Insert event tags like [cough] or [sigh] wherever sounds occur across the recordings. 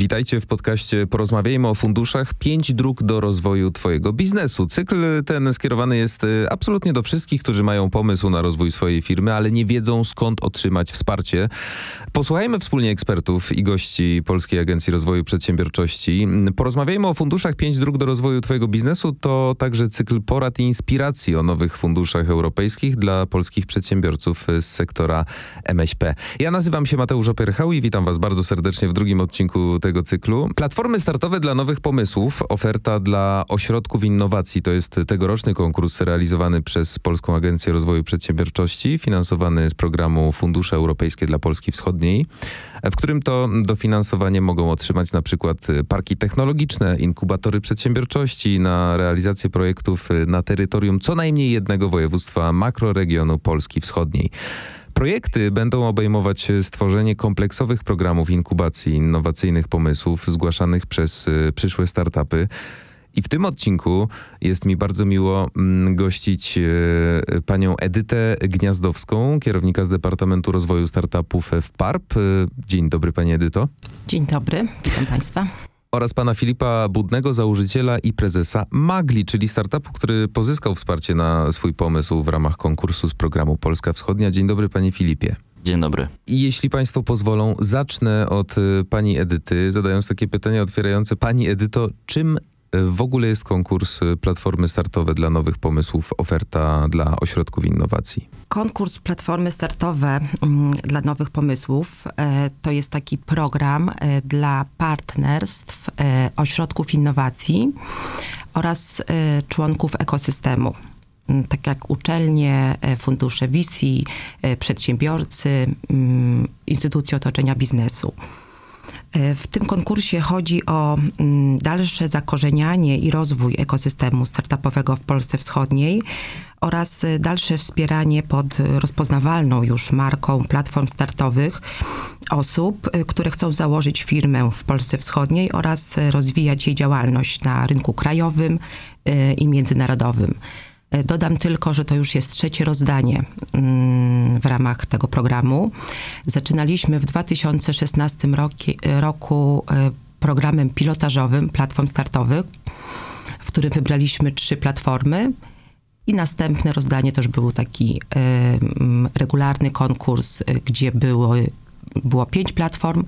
Witajcie w podcaście Porozmawiajmy o funduszach. Pięć dróg do rozwoju Twojego biznesu. Cykl ten skierowany jest y, absolutnie do wszystkich, którzy mają pomysł na rozwój swojej firmy, ale nie wiedzą skąd otrzymać wsparcie. Posłuchajmy wspólnie ekspertów i gości Polskiej Agencji Rozwoju Przedsiębiorczości. Porozmawiajmy o funduszach Pięć dróg do rozwoju Twojego biznesu. To także cykl porad i inspiracji o nowych funduszach europejskich dla polskich przedsiębiorców z sektora MŚP. Ja nazywam się Mateusz Opierchał i witam Was bardzo serdecznie w drugim odcinku tego cyklu. Platformy startowe dla nowych pomysłów, oferta dla ośrodków innowacji to jest tegoroczny konkurs realizowany przez Polską Agencję Rozwoju Przedsiębiorczości, finansowany z programu Fundusze Europejskie dla Polski Wschodniej, w którym to dofinansowanie mogą otrzymać na przykład parki technologiczne, inkubatory przedsiębiorczości na realizację projektów na terytorium co najmniej jednego województwa makroregionu Polski Wschodniej. Projekty będą obejmować stworzenie kompleksowych programów inkubacji innowacyjnych pomysłów zgłaszanych przez y, przyszłe startupy. I w tym odcinku jest mi bardzo miło mm, gościć y, panią Edytę Gniazdowską, kierownika z Departamentu Rozwoju Startupów w PARP. Y, dzień dobry, pani Edyto. Dzień dobry, witam państwa oraz pana Filipa Budnego, założyciela i prezesa Magli, czyli startupu, który pozyskał wsparcie na swój pomysł w ramach konkursu z programu Polska Wschodnia. Dzień dobry, panie Filipie. Dzień dobry. I jeśli Państwo pozwolą, zacznę od y, pani Edyty, zadając takie pytanie otwierające. Pani Edyto, czym w ogóle jest konkurs y, Platformy Startowe dla nowych pomysłów, oferta dla ośrodków innowacji? Konkurs Platformy Startowe mm, dla nowych pomysłów e, to jest taki program e, dla partnerstw, e, ośrodków innowacji oraz członków ekosystemu mm, tak jak uczelnie, fundusze VC, przedsiębiorcy, mm, instytucje otoczenia biznesu. E, w tym konkursie chodzi o mm, dalsze zakorzenianie i rozwój ekosystemu startupowego w Polsce Wschodniej oraz e, dalsze wspieranie pod rozpoznawalną już marką platform startowych osób, e, które chcą założyć firmę w Polsce Wschodniej oraz rozwijać jej działalność na rynku krajowym i międzynarodowym. Dodam tylko, że to już jest trzecie rozdanie mm, w ramach tego programu. Zaczynaliśmy w 2016 roku, roku e, programem pilotażowym platform startowych, w którym wybraliśmy trzy platformy. I następne rozdanie to już był taki y, regularny konkurs, gdzie było, było pięć platform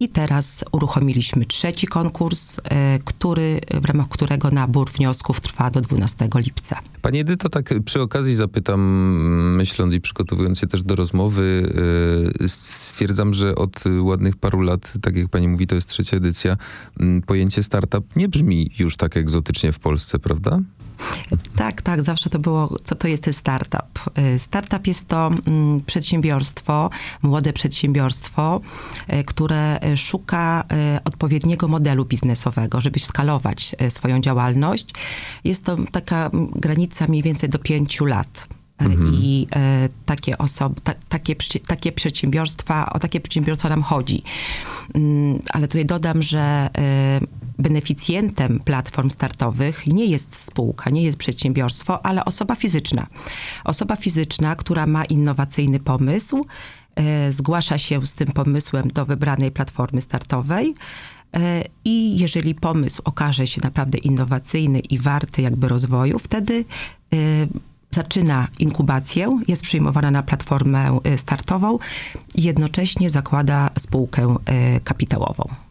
i teraz uruchomiliśmy trzeci konkurs, e, który, w ramach którego nabór wniosków trwa do 12 lipca. Pani Edyto, tak przy okazji zapytam, myśląc i przygotowując się też do rozmowy, e, stwierdzam, że od ładnych paru lat, tak jak pani mówi, to jest trzecia edycja, pojęcie startup nie brzmi już tak egzotycznie w Polsce, prawda? Tak, tak, zawsze to było, co to jest ten startup. Y, startup jest to mm, przedsiębiorstwo, młode przedsiębiorstwo, y, które y, szuka odpowiedniego modelu biznesowego, żeby skalować swoją działalność. Jest to taka granica mniej więcej do pięciu lat. Mhm. I takie osoby, ta, takie, takie przedsiębiorstwa, o takie przedsiębiorstwa nam chodzi. Mm, ale tutaj dodam, że beneficjentem platform startowych nie jest spółka, nie jest przedsiębiorstwo, ale osoba fizyczna. Osoba fizyczna, która ma innowacyjny pomysł, e, zgłasza się z tym pomysłem do wybranej platformy startowej. E, I jeżeli pomysł okaże się naprawdę innowacyjny i warty jakby rozwoju, wtedy e, zaczyna inkubację, jest przyjmowana na platformę startową i jednocześnie zakłada spółkę kapitałową.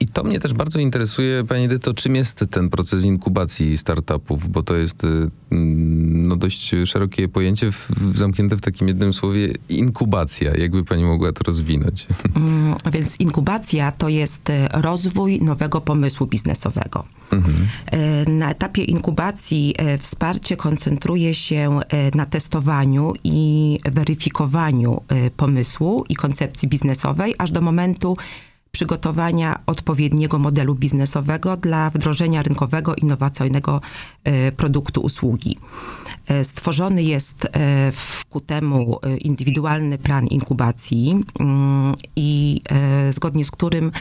I to mnie też bardzo interesuje, Pani Edyto, czym jest ten proces inkubacji startupów, bo to jest y, no, dość szerokie pojęcie w, zamknięte w takim jednym słowie inkubacja. Jakby Pani mogła to rozwinąć? Mm, więc inkubacja to jest y, rozwój nowego pomysłu biznesowego. Mhm. Y, na etapie inkubacji wsparcie koncentruje się na testowaniu i weryfikowaniu pomysłu i koncepcji biznesowej, aż do momentu przygotowania odpowiedniego modelu biznesowego dla wdrożenia rynkowego, innowacyjnego e, produktu, usługi. E, stworzony jest e, ku temu indywidualny plan inkubacji mm, i zgodnie z którym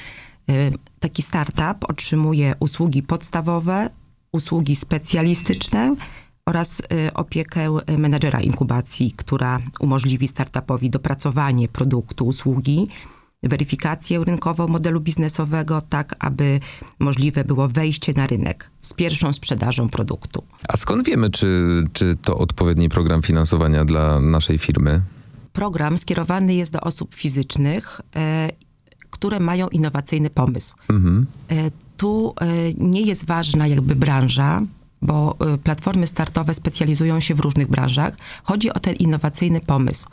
taki startup otrzymuje usługi podstawowe, usługi specjalistyczne oraz opiekę menedżera inkubacji, która umożliwi startupowi dopracowanie produktu, usługi weryfikację rynkową modelu biznesowego, tak aby możliwe było wejście na rynek z pierwszą sprzedażą produktu. A skąd wiemy, czy, czy to odpowiedni program finansowania dla naszej firmy? Program skierowany jest do osób fizycznych, e, które mają innowacyjny pomysł. Mhm. E, tu e, nie jest ważna jakby branża, bo e, platformy startowe specjalizują się w różnych branżach. Chodzi o ten innowacyjny pomysł.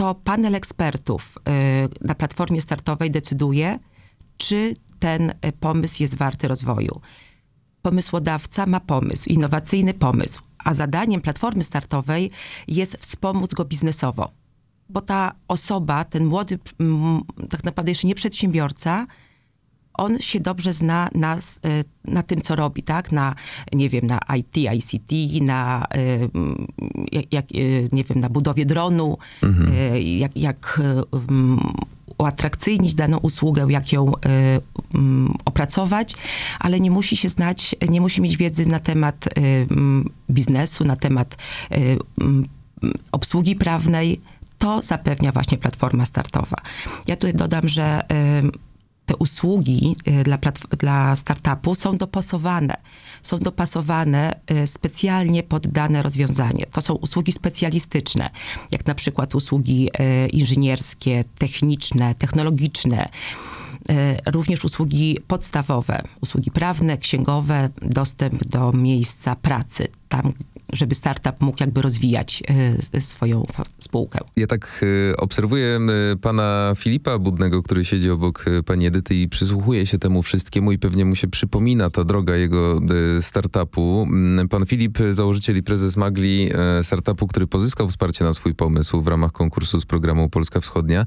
To panel ekspertów e, na platformie startowej decyduje, czy ten e, pomysł jest warty rozwoju. Pomysłodawca ma pomysł, innowacyjny pomysł, a zadaniem platformy startowej jest wspomóc go biznesowo. Bo ta osoba, ten młody, tak naprawdę jeszcze nie przedsiębiorca, on się dobrze zna na, e, na tym, co robi, tak? Na, nie wiem, na IT, ICT, na, e, jak, e, nie wiem, na budowie dronu, e, jak, jak uatrakcyjnić daną usługę, jak ją opracować, ale nie musi się znać, nie musi mieć wiedzy na temat biznesu, na temat obsługi prawnej. To zapewnia właśnie platforma startowa. Ja tutaj dodam, że te usługi y, dla, dla startupu są dopasowane. Są dopasowane y, specjalnie pod dane rozwiązanie. To są usługi specjalistyczne, jak na przykład usługi y, inżynierskie, techniczne, technologiczne. Również usługi podstawowe, usługi prawne, księgowe, dostęp do miejsca pracy, tam, żeby startup mógł jakby rozwijać y, swoją fa- spółkę. Ja tak y, obserwuję pana Filipa Budnego, który siedzi obok pani Edyty i przysłuchuje się temu wszystkiemu i pewnie mu się przypomina ta droga jego startupu. Pan Filip, założyciel i prezes Magli, startupu, który pozyskał wsparcie na swój pomysł w ramach konkursu z programu Polska Wschodnia.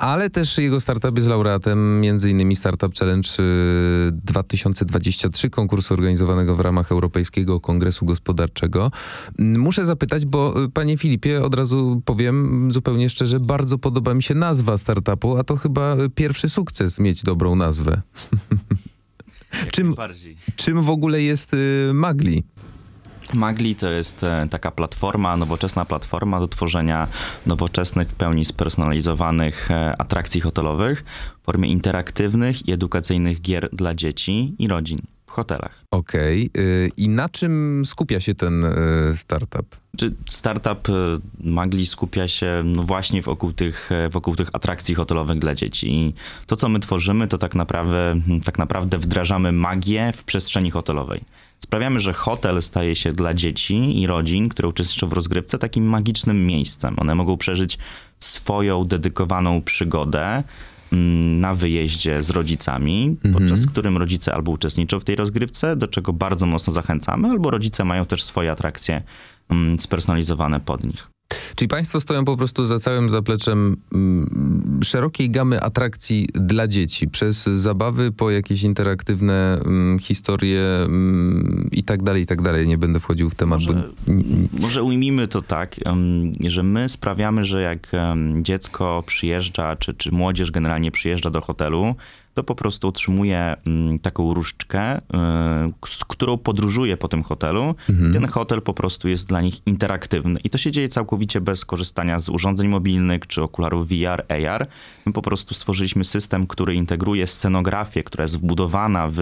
Ale też jego startup jest laureatem m.in. Startup Challenge y, 2023, konkursu organizowanego w ramach Europejskiego Kongresu Gospodarczego. Mm, Muszę zapytać, bo y, panie Filipie, od razu powiem zupełnie szczerze, bardzo podoba mi się nazwa startupu, a to chyba y, pierwszy sukces mieć dobrą nazwę. [laughs] Czym-. Czym w ogóle jest y, Magli? Magli to jest e, taka platforma, nowoczesna platforma do tworzenia nowoczesnych, w pełni spersonalizowanych e, atrakcji hotelowych w formie interaktywnych i edukacyjnych gier dla dzieci i rodzin w hotelach. Okej. y, I na czym skupia się ten y, startup? Czy startup e, Magli skupia się no właśnie wokół tych, e, wokół tych atrakcji hotelowych dla dzieci. I to, co my tworzymy, to tak naprawdę, tak naprawdę wdrażamy magię w przestrzeni hotelowej. Sprawiamy, że hotel staje się dla dzieci i rodzin, które uczestniczą w rozgrywce, takim magicznym miejscem. One mogą przeżyć swoją dedykowaną przygodę mm, na wyjeździe z rodzicami, podczas którym rodzice albo uczestniczą w tej rozgrywce, do czego bardzo mocno zachęcamy, albo rodzice mają też swoje atrakcje mm, spersonalizowane pod nich. Czyli państwo stoją po prostu za całym zapleczem mm, szerokiej gamy atrakcji dla dzieci, przez zabawy po jakieś interaktywne mm, historie mm, i tak dalej, i tak dalej. Nie będę wchodził w temat, Może, bo... może ujmijmy to tak, że my sprawiamy, że jak dziecko przyjeżdża, czy, czy młodzież generalnie przyjeżdża do hotelu, to po prostu otrzymuje mm, taką różdżkę, y, z którą podróżuje po tym hotelu. I ten hotel po prostu jest dla nich interaktywny. I to się dzieje całkowicie bez korzystania z urządzeń mobilnych czy okularów VR, AR. My po prostu stworzyliśmy system, który integruje scenografię, która jest wbudowana w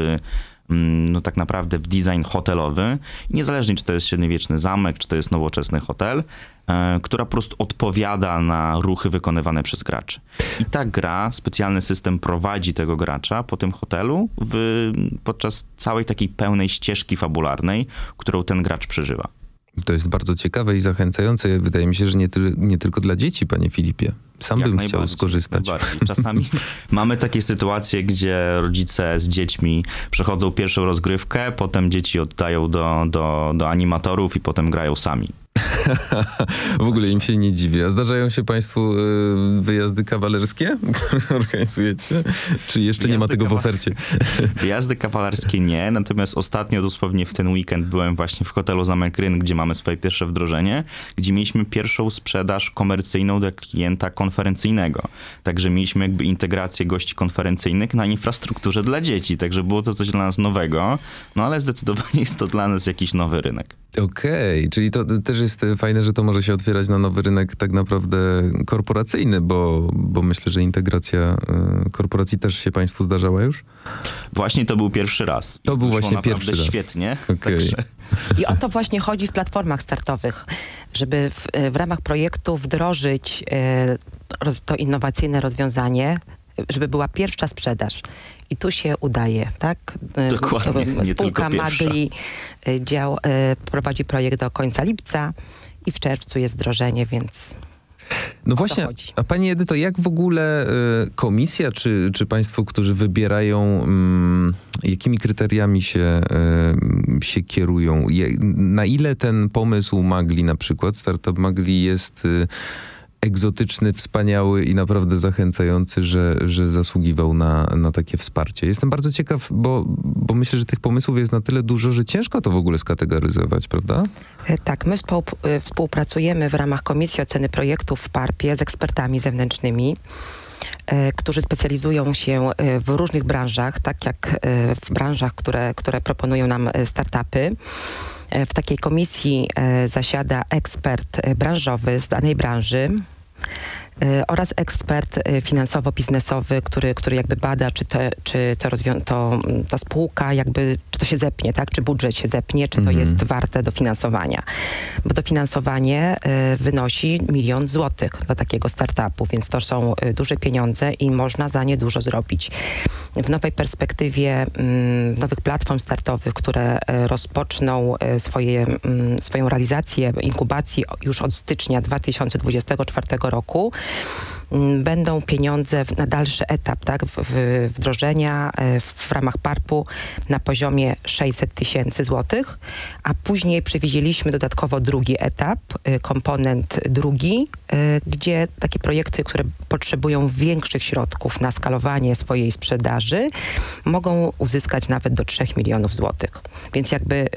no tak naprawdę w design hotelowy. Niezależnie, czy to jest średniowieczny zamek, czy to jest nowoczesny hotel, e, która po prostu odpowiada na ruchy wykonywane przez graczy. I ta gra, specjalny system prowadzi tego gracza po tym hotelu w, podczas całej takiej pełnej ścieżki fabularnej, którą ten gracz przeżywa. To jest bardzo ciekawe i zachęcające. Wydaje mi się, że nie, tyl- nie tylko dla dzieci, panie Filipie. Sam Jak bym chciał skorzystać. Czasami [laughs] mamy takie sytuacje, gdzie rodzice z dziećmi przechodzą pierwszą rozgrywkę, potem dzieci oddają do, do, do animatorów i potem grają sami. W ogóle im się nie dziwię. A zdarzają się państwu y, wyjazdy kawalerskie, które [laughs] organizujecie? Czy jeszcze nie ma Wyjazdy tego w ofercie? [laughs] Wyjazdy kawalerskie nie, natomiast ostatnio dosłownie w ten weekend byłem właśnie w hotelu Zamek Ryn, gdzie mamy swoje pierwsze wdrożenie, gdzie mieliśmy pierwszą sprzedaż komercyjną dla klienta konferencyjnego. Także mieliśmy jakby integrację gości konferencyjnych na infrastrukturze dla dzieci, także było to coś dla nas nowego, no ale zdecydowanie jest to dla nas jakiś nowy rynek. Okej, czyli to też jest fajne, że to może się otwierać na nowy rynek tak naprawdę korporacyjny, bo, bo myślę, że integracja y, korporacji też się Państwu zdarzała już? Właśnie to był pierwszy raz. To I był właśnie naprawdę pierwszy raz. świetnie. Okej. Także I o to właśnie chodzi w platformach startowych, żeby w, w ramach projektu wdrożyć e, roz, to innowacyjne rozwiązanie, żeby była pierwsza sprzedaż. I tu się udaje, tak? E, Dokładnie, to nie Spółka tylko pierwsza. Magli e, dział, e, prowadzi projekt do końca lipca i w czerwcu jest wdrożenie, więc No właśnie, a Pani Edyto, jak w ogóle y, komisja, czy, czy Państwo, którzy wybierają, mm, jakimi kryteriami się, y, się kierują? Je, na ile ten pomysł Magli na przykład, startup Magli jest y, egzotyczny, wspaniały i naprawdę zachęcający, że, że zasługiwał na, na takie wsparcie. Jestem bardzo ciekaw, bo, bo myślę, że tych pomysłów jest na tyle dużo, że ciężko to w ogóle skategoryzować, prawda? E, Tak, my e, współpracujemy w ramach Komisji Oceny Projektów w PARP-ie z ekspertami zewnętrznymi, e, którzy specjalizują się w różnych branżach, tak jak w branżach, które, które proponują nam startupy. E, W takiej komisji e, zasiada ekspert e, branżowy z danej branży oraz ekspert e, finansowo-biznesowy, który, który jakby bada, czy, te, czy to rozwią- to, mm, ta spółka jakby, czy to się zepnie, tak? Czy budżet się zepnie, czy to Mhm. jest warte dofinansowania. Bo dofinansowanie e, wynosi milion złotych dla takiego startupu, więc to są duże pieniądze i można za nie dużo zrobić. W nowej perspektywie mm, nowych platform startowych, które rozpoczną swoje, mm, swoją realizację inkubacji już od stycznia 2024 roku, będą pieniądze na dalszy etap tak, wdrożenia e, w ramach PARP-u na poziomie 600 tysięcy złotych, a później przewidzieliśmy dodatkowo drugi etap, e, komponent drugi, e, gdzie takie projekty, które potrzebują większych środków na skalowanie swojej sprzedaży, mogą uzyskać nawet do 3 milionów złotych. Więc jakby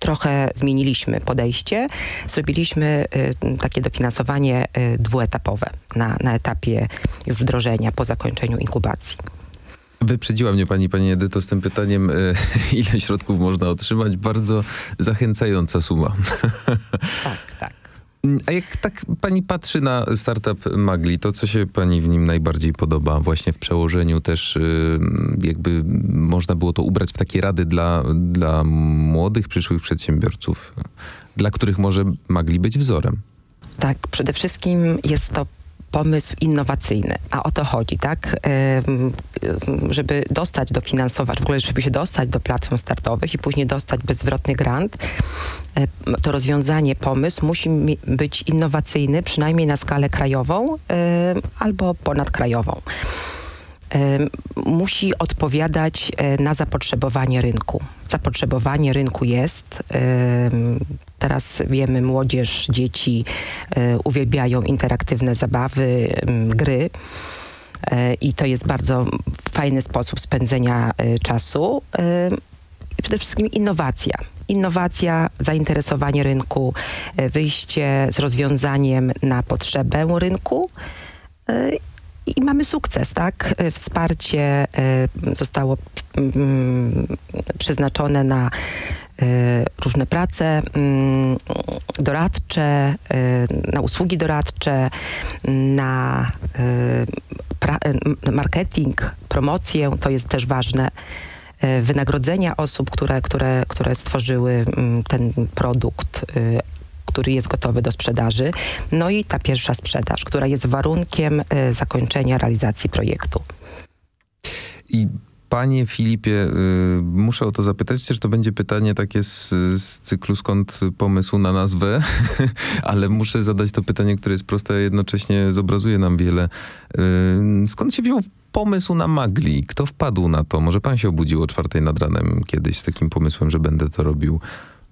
trochę zmieniliśmy podejście. Zrobiliśmy y, takie dofinansowanie y, dwuetapowe na, na etapie już wdrożenia po zakończeniu inkubacji. Wyprzedziła mnie pani, pani Edyto, z tym pytaniem, y, [laughs] ile środków można otrzymać. Bardzo zachęcająca suma. [laughs] Tak, tak. A jak tak pani patrzy na startup Magli, to co się pani w nim najbardziej podoba? Właśnie w przełożeniu też y, jakby można było to ubrać w takie rady dla, dla młodych, przyszłych przedsiębiorców, dla których może Magli być wzorem. Tak, przede wszystkim jest to pomysł innowacyjny, a o to chodzi, tak? Żeby dostać dofinansować, w ogóle żeby się dostać do platform startowych i później dostać bezzwrotny grant, to rozwiązanie, pomysł musi być innowacyjny, przynajmniej na skalę krajową albo ponadkrajową. Musi odpowiadać e, na zapotrzebowanie rynku. Zapotrzebowanie rynku jest. Teraz wiemy, młodzież, dzieci e, uwielbiają interaktywne zabawy, gry. E, I to jest bardzo fajny sposób spędzenia czasu. Przede wszystkim innowacja. Innowacja, zainteresowanie rynku, wyjście z rozwiązaniem na potrzebę rynku. I mamy sukces, tak? E, Wsparcie e, zostało mm, przeznaczone na e, różne prace mm, doradcze, na usługi doradcze, na pra- e, marketing, promocję, to jest też ważne. Wynagrodzenia osób, które, które, które stworzyły mm, ten produkt, e, który jest gotowy do sprzedaży. No i ta pierwsza sprzedaż, która jest warunkiem e, zakończenia realizacji projektu. I panie Filipie, y, muszę o to zapytać, chociaż to będzie pytanie takie z, z cyklu skąd pomysł na nazwę, [laughs] ale muszę zadać to pytanie, które jest proste, a jednocześnie zobrazuje nam wiele. Y, skąd się wziął pomysł na magli? Kto wpadł na to? Może pan się obudził o czwartej nad ranem kiedyś z takim pomysłem, że będę to robił?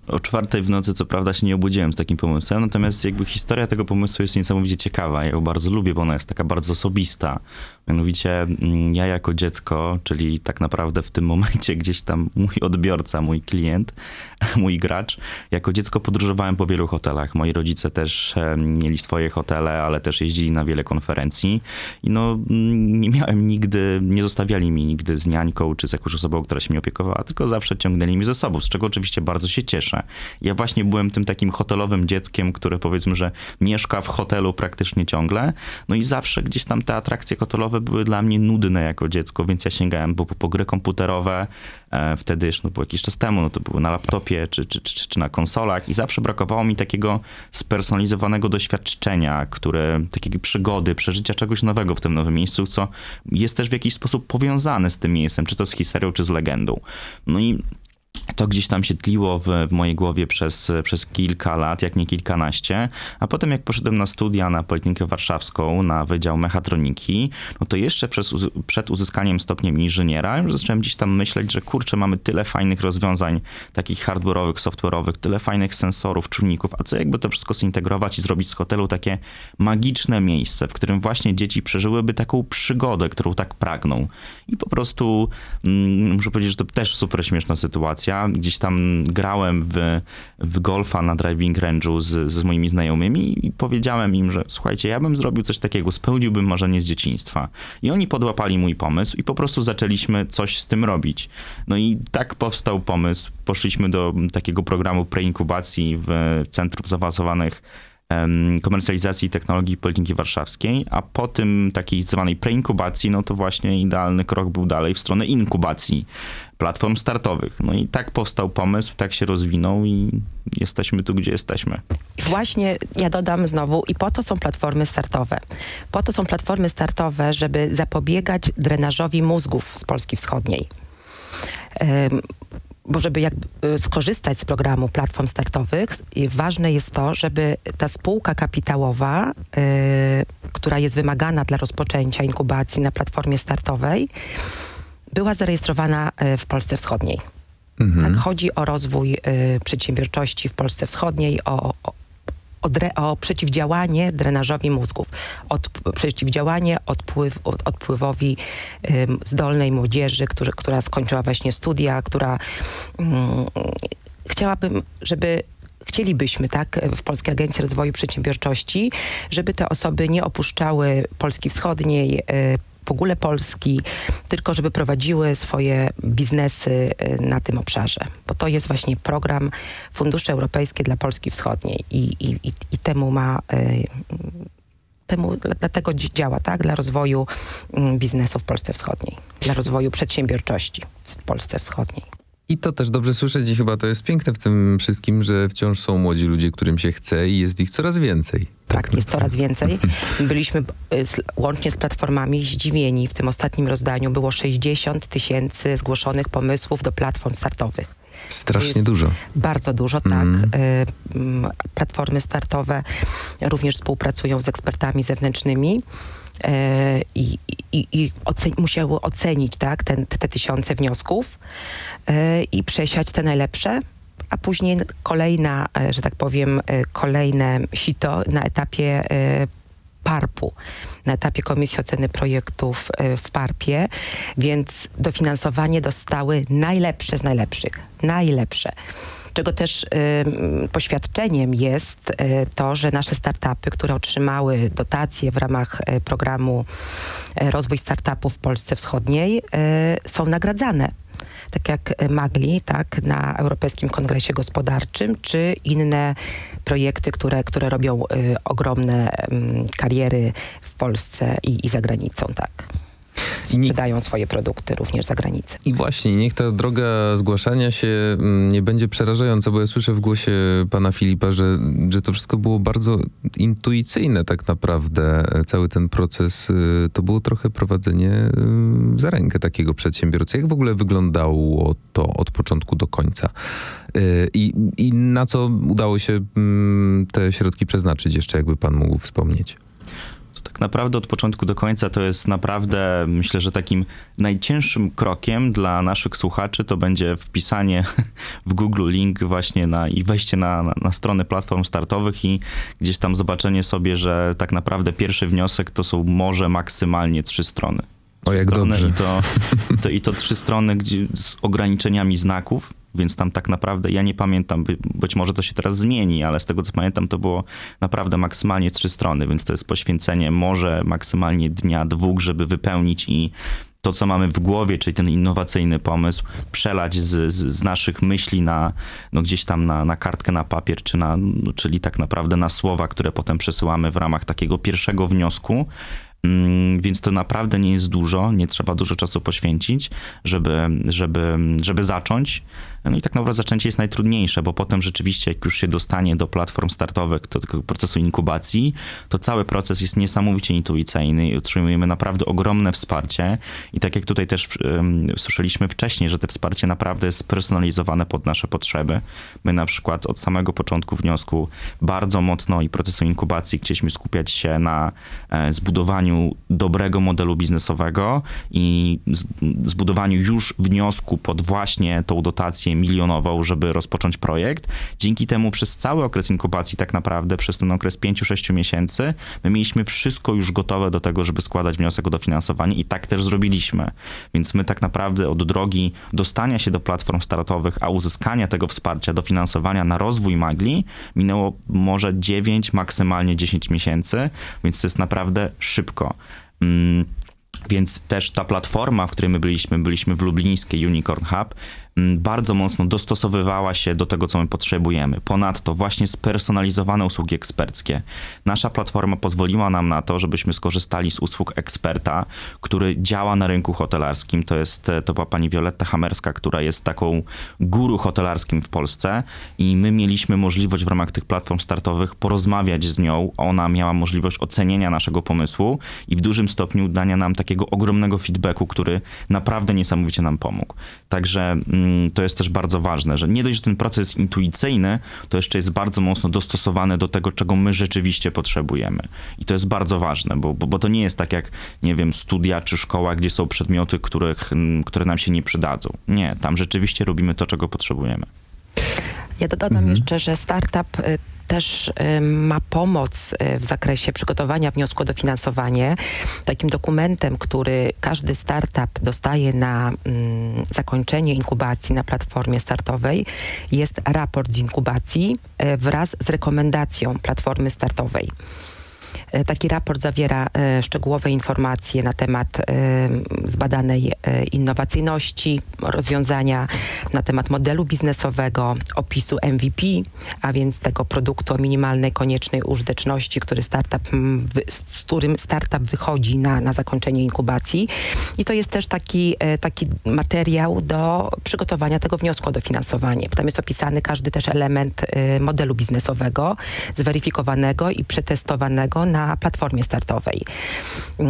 O czwartej w nocy co prawda się nie obudziłem z takim pomysłem, natomiast jakby historia tego pomysłu jest niesamowicie ciekawa. Ja ją bardzo lubię, bo ona jest taka bardzo osobista. Mianowicie mm, ja jako dziecko, czyli tak naprawdę w tym [laughs] momencie gdzieś tam mój odbiorca, mój klient, [laughs] mój gracz, jako dziecko podróżowałem po wielu hotelach. Moi rodzice też mieli swoje hotele, ale też jeździli na wiele konferencji i no mm, nie miałem nigdy, nie zostawiali mi nigdy z niańką czy z jakąś osobą, która się mnie opiekowała, tylko zawsze ciągnęli mnie ze sobą, z czego oczywiście bardzo się cieszę. Ja właśnie byłem tym takim hotelowym dzieckiem, które powiedzmy, że mieszka w hotelu praktycznie ciągle. No i zawsze gdzieś tam te atrakcje hotelowe były dla mnie nudne jako dziecko, więc ja sięgałem po, po gry komputerowe. E, wtedy jeszcze no, było jakiś czas temu, no to były na laptopie czy, czy, czy, czy na konsolach i zawsze brakowało mi takiego spersonalizowanego doświadczenia, które, takiej przygody, przeżycia czegoś nowego w tym nowym miejscu, co jest też w jakiś sposób powiązane z tym miejscem, czy to z historią, czy z legendą. No i to gdzieś tam się tliło w, w, mojej głowie przez, przez kilka lat, jak nie kilkanaście, a potem jak poszedłem na studia na Politykę Warszawską, na Wydział Mechatroniki, no to jeszcze przez, przed uzyskaniem stopniem inżyniera już zacząłem gdzieś tam myśleć, że kurczę, mamy tyle fajnych rozwiązań, takich hardware'owych, software'owych, tyle fajnych sensorów, czujników, a co jakby to wszystko zintegrować i zrobić z hotelu takie magiczne miejsce, w którym właśnie dzieci przeżyłyby taką przygodę, którą tak pragną. I po prostu mm, muszę powiedzieć, że to też super śmieszna sytuacja, gdzieś tam grałem w, w golfa na driving range'u z, z moimi znajomymi i powiedziałem im, że słuchajcie, ja bym zrobił coś takiego, spełniłbym marzenie z dzieciństwa. I oni podłapali mój pomysł i po prostu zaczęliśmy coś z tym robić. No i tak powstał pomysł. Poszliśmy do takiego programu preinkubacji w Centrum Zaawansowanych komercjalizacji technologii Politechniki Warszawskiej, a po tym takiej zwanej preinkubacji, no to właśnie idealny krok był dalej w stronę inkubacji platform startowych. No i tak powstał pomysł, tak się rozwinął i jesteśmy tu, gdzie jesteśmy. Właśnie ja dodam znowu, i po to są platformy startowe. Po to są platformy startowe, żeby zapobiegać drenażowi mózgów z Polski Wschodniej. Bo żeby jak, y, skorzystać z programu platform startowych, ważne jest to, żeby ta spółka kapitałowa, y, która jest wymagana dla rozpoczęcia inkubacji na platformie startowej, była zarejestrowana y, w Polsce Wschodniej. Mhm. Tak, chodzi o rozwój przedsiębiorczości w Polsce Wschodniej, o, o o, dre, o, przeciwdziałanie drenażowi mózgów, od, przeciwdziałanie odpływ, od, odpływowi ym, zdolnej młodzieży, który, która skończyła właśnie studia, która ym, chciałabym, żeby chcielibyśmy, tak, w Polskiej Agencji Rozwoju Przedsiębiorczości, żeby te osoby nie opuszczały Polski Wschodniej, y, w ogóle Polski, tylko żeby prowadziły swoje biznesy y, na tym obszarze. Bo to jest właśnie program Fundusze Europejskie dla Polski Wschodniej i, i, i, temu ma y, temu, dlatego działa, tak, dla rozwoju mm, biznesu w Polsce Wschodniej, dla rozwoju przedsiębiorczości w Polsce Wschodniej. I to też dobrze słyszeć i chyba to jest piękne w tym wszystkim, że wciąż są młodzi ludzie, którym się chce i jest ich coraz więcej. Tak, jest coraz więcej. Byliśmy y, łącznie z platformami zdziwieni. W tym ostatnim rozdaniu było 60 tysięcy zgłoszonych pomysłów do platform startowych. Strasznie dużo. Bardzo dużo, tak. Mm. Platformy startowe również współpracują z ekspertami zewnętrznymi. E, i, i, i ocen musiały ocenić tak, ten, te, te tysiące wniosków e, i przesiać te najlepsze, a później kolejna, e, że tak powiem, kolejne sito na etapie PARP-u, na etapie Komisji Oceny Projektów w PARP-ie, więc dofinansowanie dostały najlepsze z najlepszych. Najlepsze czego też y, poświadczeniem jest y, to, że nasze startupy, które otrzymały dotacje w ramach y, programu Rozwój Startupów w Polsce Wschodniej, są nagradzane tak jak Magli, tak, na Europejskim Kongresie Gospodarczym, czy inne projekty, które, które robią y, ogromne y, kariery w Polsce i, i za granicą, tak sprzedają swoje produkty również za granicę. I właśnie, niech ta droga zgłaszania się mm, nie będzie przerażająca, bo ja słyszę w głosie pana Filipa, że, że to wszystko było bardzo intuicyjne tak naprawdę. Cały ten proces y, to było trochę prowadzenie y, za rękę takiego przedsiębiorcy. Jak w ogóle wyglądało to od początku do końca? Y, I, i na co udało się mm, te środki przeznaczyć jeszcze, jakby pan mógł wspomnieć? Tak naprawdę od początku do końca to jest naprawdę, myślę, że takim najcięższym krokiem dla naszych słuchaczy to będzie wpisanie [laughs] w Google link właśnie na i wejście na, na, na stronę platform startowych i gdzieś tam zobaczenie sobie, że tak naprawdę pierwszy wniosek to są może maksymalnie trzy strony. O jak dobrze. I to, to, I to trzy strony gdzie, z ograniczeniami znaków, więc tam tak naprawdę ja nie pamiętam, być może to się teraz zmieni, ale z tego co pamiętam, to było naprawdę maksymalnie trzy strony, więc to jest poświęcenie może maksymalnie dnia, dwóch, żeby wypełnić i to, co mamy w głowie, czyli ten innowacyjny pomysł, przelać z, z, z naszych myśli na, no gdzieś tam na, na kartkę, na papier, czy na, no, czyli tak naprawdę na słowa, które potem przesyłamy w ramach takiego pierwszego wniosku. Mm, Więc to naprawdę nie jest dużo, nie trzeba dużo czasu poświęcić, żeby, żeby, żeby zacząć. No i tak naprawdę zaczęcie jest najtrudniejsze, bo potem rzeczywiście, jak już się dostanie do platform startowych, do tego procesu inkubacji, to cały proces jest niesamowicie intuicyjny i otrzymujemy naprawdę ogromne wsparcie. I tak jak tutaj też um, słyszeliśmy wcześniej, że to wsparcie naprawdę jest spersonalizowane pod nasze potrzeby. My na przykład od samego początku wniosku bardzo mocno i procesu inkubacji chcieliśmy skupiać się na e, zbudowaniu dobrego modelu biznesowego i z, zbudowaniu już wniosku pod właśnie tą dotację milionową, żeby rozpocząć projekt. Dzięki temu przez cały okres inkubacji, tak naprawdę przez ten okres 5-6 miesięcy, my mieliśmy wszystko już gotowe do tego, żeby składać wniosek o dofinansowanie i tak też zrobiliśmy. Więc my tak naprawdę od drogi dostania się do platform startowych, a uzyskania tego wsparcia, dofinansowania na rozwój Magli minęło może 9, maksymalnie 10 miesięcy, więc to jest naprawdę szybko. Mm. Więc też ta platforma, w której my byliśmy, byliśmy w lublińskiej Unicorn Hub, bardzo mocno dostosowywała się do tego, co my potrzebujemy. Ponadto właśnie spersonalizowane usługi eksperckie. Nasza platforma pozwoliła nam na to, żebyśmy skorzystali z usług eksperta, który działa na rynku hotelarskim. To jest, to była pani Wioletta Hamerska, która jest taką guru hotelarskim w Polsce i my mieliśmy możliwość w ramach tych platform startowych porozmawiać z nią. Ona miała możliwość ocenienia naszego pomysłu i w dużym stopniu dania nam takiego ogromnego feedbacku, który naprawdę niesamowicie nam pomógł. Także to jest też bardzo ważne, że nie dość, że ten proces jest intuicyjny, to jeszcze jest bardzo mocno dostosowany do tego, czego my rzeczywiście potrzebujemy. I to jest bardzo ważne, bo, bo, bo to nie jest tak jak, nie wiem, studia czy szkoła, gdzie są przedmioty, których, które nam się nie przydadzą. Nie, tam rzeczywiście robimy to, czego potrzebujemy. Ja dodam mhm. jeszcze, że startup y, też ma pomoc y, w zakresie przygotowania wniosku o dofinansowanie. Takim dokumentem, który każdy startup dostaje na mm, zakończenie inkubacji na platformie startowej jest raport z inkubacji y, wraz z rekomendacją platformy startowej. E, taki raport zawiera e, szczegółowe informacje na temat e, zbadanej innowacyjności rozwiązania, na temat modelu biznesowego, opisu MVP, a więc tego produktu o minimalnej koniecznej użyteczności, który startup, z którym startup wychodzi na, na zakończenie inkubacji. I to jest też taki, taki materiał do przygotowania tego wniosku o dofinansowanie. Tam jest opisany każdy też element modelu biznesowego, zweryfikowanego i przetestowanego na na platformie startowej.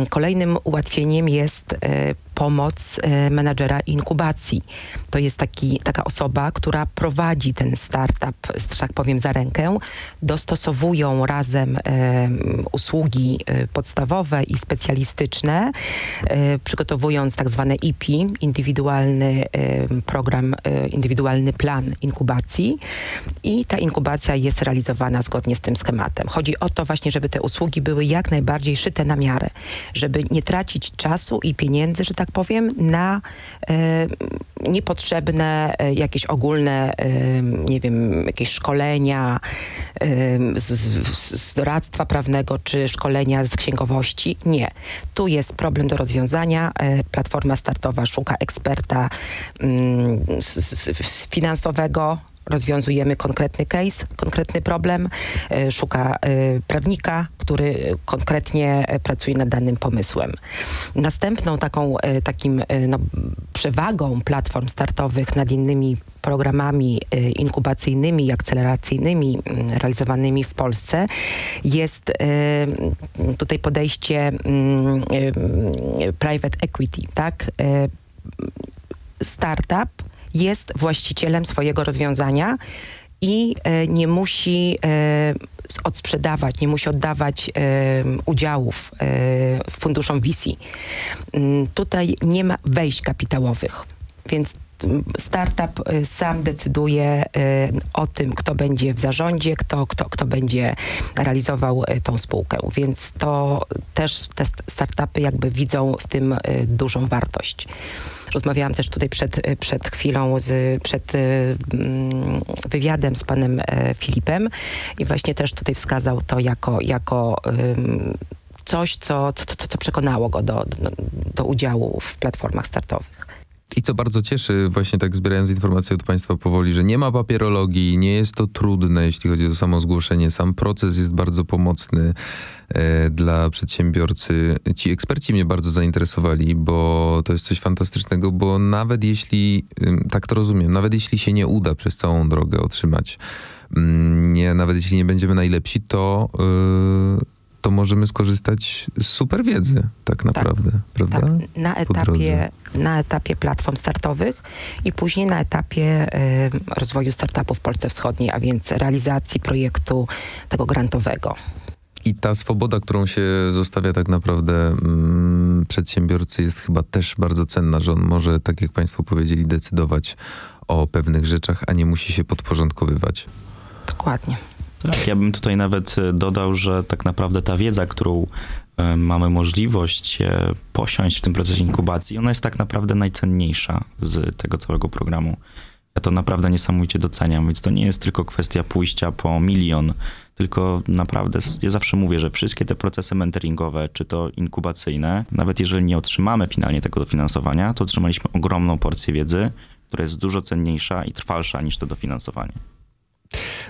Kolejnym ułatwieniem jest e, pomoc e, menadżera inkubacji. To jest taki, taka osoba, która prowadzi ten startup, że tak powiem, za rękę. Dostosowują razem e, usługi podstawowe i specjalistyczne, przygotowując tak zwane IP, indywidualny program, indywidualny plan inkubacji i ta inkubacja jest realizowana zgodnie z tym schematem. Chodzi o to właśnie, żeby te usługi były jak najbardziej szyte na miarę, żeby nie tracić czasu i pieniędzy, że tak powiem, na e, niepotrzebne e, jakieś ogólne, e, nie wiem, jakieś szkolenia z, z, z doradztwa prawnego czy szkolenia z księgowości. Nie. Tu jest problem do rozwiązania. Platforma startowa szuka eksperta mm, finansowego, rozwiązujemy konkretny case, konkretny problem, e, szuka e, prawnika, który konkretnie e, pracuje nad danym pomysłem. Następną taką takim no, przewagą platform startowych nad innymi programami inkubacyjnymi i akceleracyjnymi mm, realizowanymi w Polsce jest tutaj podejście mm, private equity, tak? Startup jest właścicielem swojego rozwiązania i e, nie musi e, odsprzedawać, nie musi oddawać e, udziałów funduszom VC. Mm, tutaj nie ma wejść kapitałowych, więc startup sam decyduje o tym, kto będzie w zarządzie, kto, kto, kto będzie realizował tą spółkę. Więc to też te startupy jakby widzą w tym dużą wartość. Rozmawiałam też tutaj przed, przed chwilą, z, przed mm, wywiadem z panem Filipem i właśnie też tutaj wskazał to jako, jako coś, co, co, co, co przekonało go do, do, do udziału w platformach startowych. I co bardzo cieszy, właśnie tak zbierając informacje od Państwa powoli, że nie ma papierologii, nie jest to trudne, jeśli chodzi o samo zgłoszenie. Sam proces jest bardzo pomocny e, dla przedsiębiorcy. Ci eksperci mnie bardzo zainteresowali, bo to jest coś fantastycznego, bo nawet jeśli, tak to rozumiem, nawet jeśli się nie uda przez całą drogę otrzymać, mm, nie, nawet jeśli nie będziemy najlepsi, to. Yy, to możemy skorzystać z super wiedzy, tak naprawdę, prawda? Tak, na etapie, na etapie platform startowych i później na etapie y, rozwoju startupów w Polsce Wschodniej, a więc realizacji projektu tego grantowego. I ta swoboda, którą się zostawia tak naprawdę mm, przedsiębiorcy jest chyba też bardzo cenna, że on może, tak jak Państwo powiedzieli, decydować o pewnych rzeczach, a nie musi się podporządkowywać. Dokładnie. Tak, ja bym tutaj nawet e, dodał, że tak naprawdę ta wiedza, którą e, mamy możliwość e, posiąść w tym procesie inkubacji, ona jest tak naprawdę najcenniejsza z tego całego programu. Ja to naprawdę niesamowicie doceniam, więc to nie jest tylko kwestia pójścia po milion, tylko naprawdę, ja zawsze mówię, że wszystkie te procesy mentoringowe, czy to inkubacyjne, nawet jeżeli nie otrzymamy finalnie tego dofinansowania, to otrzymaliśmy ogromną porcję wiedzy, która jest dużo cenniejsza i trwalsza niż to dofinansowanie.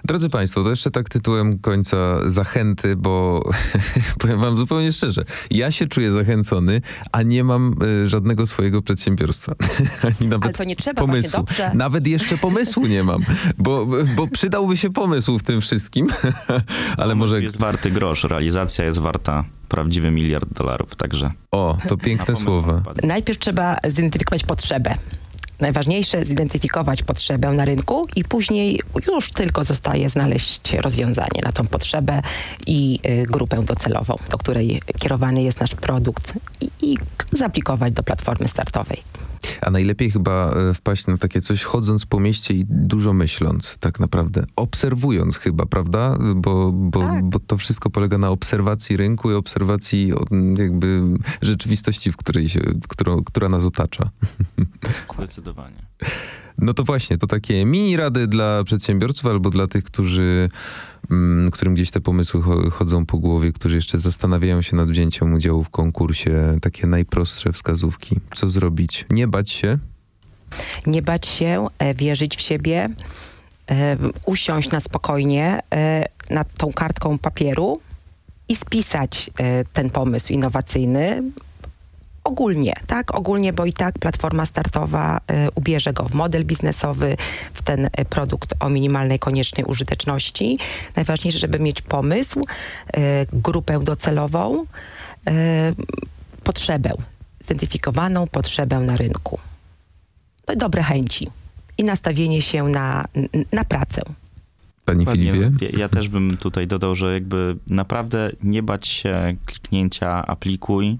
Drodzy Państwo, to jeszcze tak tytułem końca zachęty, bo [laughs] powiem Wam zupełnie szczerze, ja się czuję zachęcony, a nie mam y, żadnego swojego przedsiębiorstwa. [laughs] Ani nawet Ale to nie trzeba, właśnie pomysłu. dobrze. Nawet jeszcze pomysłu nie mam, bo, bo przydałby się pomysł w tym wszystkim, [laughs] ale może... Jest warty grosz, realizacja jest warta prawdziwy miliard dolarów, także... O, to piękne pomysł słowa. Najpierw trzeba zidentyfikować potrzebę. Najważniejsze zidentyfikować potrzebę na rynku i później już tylko zostaje znaleźć rozwiązanie na tą potrzebę i y, grupę docelową, do której kierowany jest nasz produkt i, i zaaplikować do platformy startowej. A najlepiej chyba e, wpaść na takie coś chodząc po mieście i dużo myśląc, tak naprawdę. Obserwując chyba, prawda? Bo, bo, Tak. bo to wszystko polega na obserwacji rynku i obserwacji jakby rzeczywistości, w której się, którą, która nas otacza. [laughs] Zdecydowanie. No to właśnie, to takie mini rady dla przedsiębiorców albo dla tych, którzy, którym gdzieś te pomysły cho- chodzą po głowie, którzy jeszcze zastanawiają się nad wzięciem udziału w konkursie. Takie najprostsze wskazówki. Co zrobić? Nie bać się, Nie bać się, e, wierzyć w siebie, e, usiąść na spokojnie e, nad tą kartką papieru i spisać ten pomysł innowacyjny ogólnie, tak? Ogólnie, bo i tak platforma startowa e, ubierze go w model biznesowy, w ten e, produkt o minimalnej koniecznej użyteczności. Najważniejsze, żeby mieć pomysł, e, grupę docelową, e, potrzebę, zidentyfikowaną potrzebę na rynku. No i dobre chęci i nastawienie się na, na pracę. Panie Dokładnie. Filipie? Ja, ja też bym tutaj dodał, że jakby naprawdę nie bać się kliknięcia aplikuj,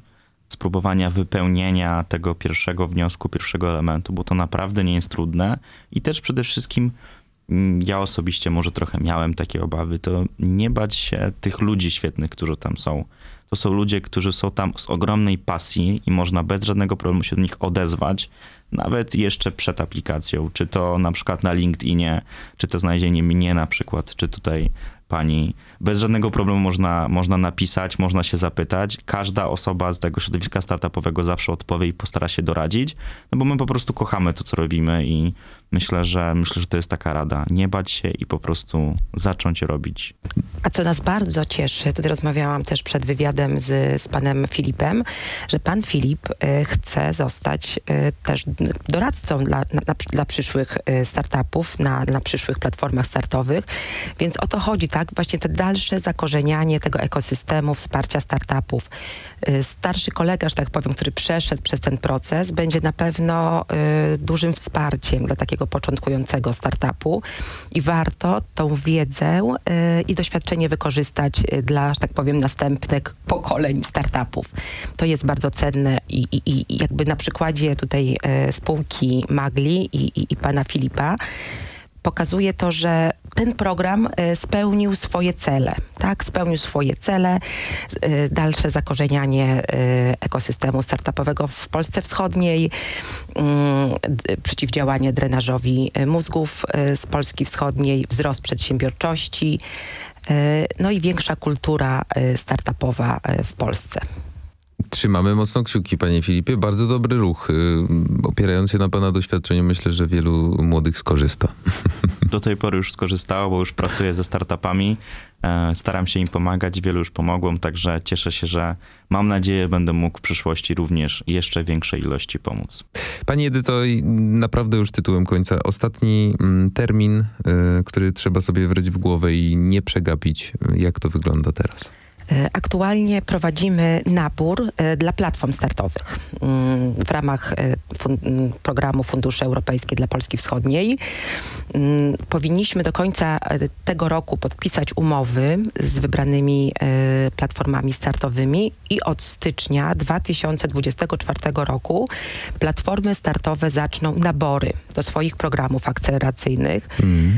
spróbowania wypełnienia tego pierwszego wniosku, pierwszego elementu, bo to naprawdę nie jest trudne i też przede wszystkim mm, ja osobiście może trochę miałem takie obawy, to nie bać się tych ludzi świetnych, którzy tam są. To są ludzie, którzy są tam z ogromnej pasji i można bez żadnego problemu się do nich odezwać, nawet jeszcze przed aplikacją, czy to na przykład na LinkedInie, czy to znalezienie mnie na przykład, czy tutaj pani. Bez żadnego problemu można, można napisać, można się zapytać. Każda osoba z tego środowiska startupowego zawsze odpowie i postara się doradzić, no bo my po prostu kochamy to, co robimy i myślę, że myślę, że to jest taka rada. Nie bać się i po prostu zacząć robić. A co nas bardzo cieszy, tutaj rozmawiałam też przed wywiadem z, z panem Filipem, że pan Filip y, chce zostać y, też doradcą dla, dla przyszłych y, startupów, na, na przyszłych platformach startowych. Więc o to chodzi, tak? Właśnie te dalsze zakorzenianie tego ekosystemu wsparcia startupów. Y, starszy kolega, że tak powiem, który przeszedł przez ten proces, będzie na pewno y, dużym wsparciem dla takiego początkującego startupu i warto tą wiedzę y, i doświadczenie wykorzystać y, dla, że tak powiem, następnych pokoleń startupów. To jest bardzo cenne i, i, i jakby na przykładzie tutaj y, spółki Magli i, i, i pana Filipa pokazuje to, że ten program e, spełnił swoje cele, tak? Spełnił swoje cele, e, dalsze zakorzenianie e, ekosystemu startupowego w Polsce Wschodniej, mm, przeciwdziałanie drenażowi mózgów z Polski Wschodniej, wzrost przedsiębiorczości, no i większa kultura startupowa w Polsce. Trzymamy mocno kciuki, panie Filipie. Bardzo dobry ruch. Y, Opierając się na pana doświadczeniu, myślę, że wielu młodych skorzysta. [laughs] Do tej pory już skorzystało, bo już pracuję ze startupami. E, Staram się im pomagać, wielu już pomogłem, także cieszę się, że mam nadzieję, będę mógł w przyszłości również jeszcze większej ilości pomóc. Pani Edyto, naprawdę już tytułem końca. Ostatni mm, termin, y, który trzeba sobie wryć w głowę i nie przegapić. Jak to wygląda teraz? E, Aktualnie prowadzimy nabór e, dla platform startowych mm, w ramach e, fun- mm, programu Fundusze Europejskie dla Polski Wschodniej. Mm, Powinniśmy do końca tego roku podpisać umowy z wybranymi platformami startowymi i od stycznia 2024 roku platformy startowe zaczną nabory do swoich programów akceleracyjnych.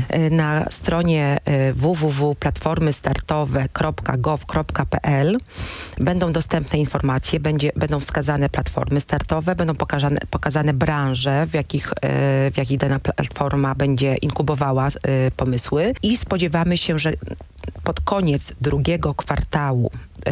E, Na stronie e, www.platformystartowe.gov.pl będą dostępne informacje, będzie, będą wskazane platformy startowe, będą pokazane, pokazane branże, w jakich, e, w jakich dana platforma będzie inkubowała e, pomysły. I spodziewamy się, że pod koniec drugiego kwartału e,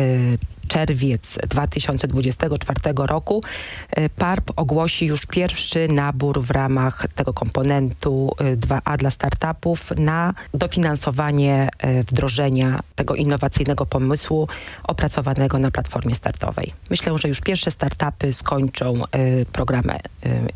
czerwiec 2024 roku e, PARP ogłosi już pierwszy nabór w ramach tego komponentu e, 2A dla startupów na dofinansowanie e, wdrożenia tego innowacyjnego pomysłu opracowanego na platformie startowej. Myślę, że już pierwsze startupy skończą e, programy e,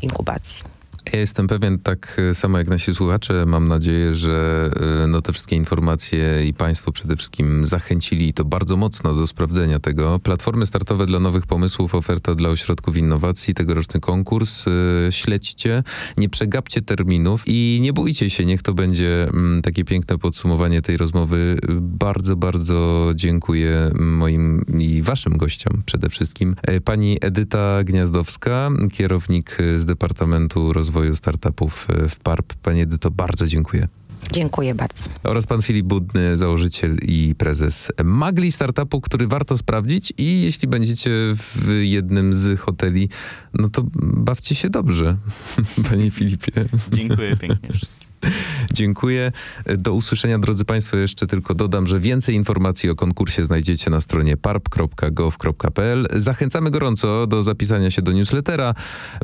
inkubacji. Ja jestem pewien, tak e, samo jak nasi słuchacze, mam nadzieję, że e, no, te wszystkie informacje i Państwo przede wszystkim zachęcili to bardzo mocno do sprawdzenia tego. Platformy startowe dla nowych pomysłów, oferta dla ośrodków innowacji, tegoroczny konkurs. E, Śledźcie, nie przegapcie terminów i nie bójcie się, niech to będzie mm, takie piękne podsumowanie tej rozmowy. Bardzo, bardzo dziękuję moim i Waszym gościom przede wszystkim. Pani Edyta Gniazdowska, kierownik z Departamentu Rozwoju Startupów e, w PARP. Pani Edyto, bardzo dziękuję. Dziękuję bardzo. Oraz pan Filip Budny, założyciel i prezes Magli Startupu, który warto sprawdzić i jeśli będziecie w jednym z hoteli, no to bawcie się dobrze, [laughs] panie Filipie. Dziękuję pięknie wszystkim. [laughs] Dziękuję. Do usłyszenia, drodzy Państwo. Jeszcze tylko dodam, że więcej informacji o konkursie znajdziecie na stronie parp.gov.pl. Zachęcamy gorąco do zapisania się do newslettera.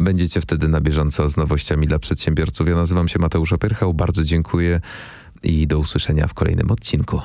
Będziecie wtedy na bieżąco z nowościami dla przedsiębiorców. Ja nazywam się Mateusz Opierchał. Bardzo dziękuję i do usłyszenia w kolejnym odcinku.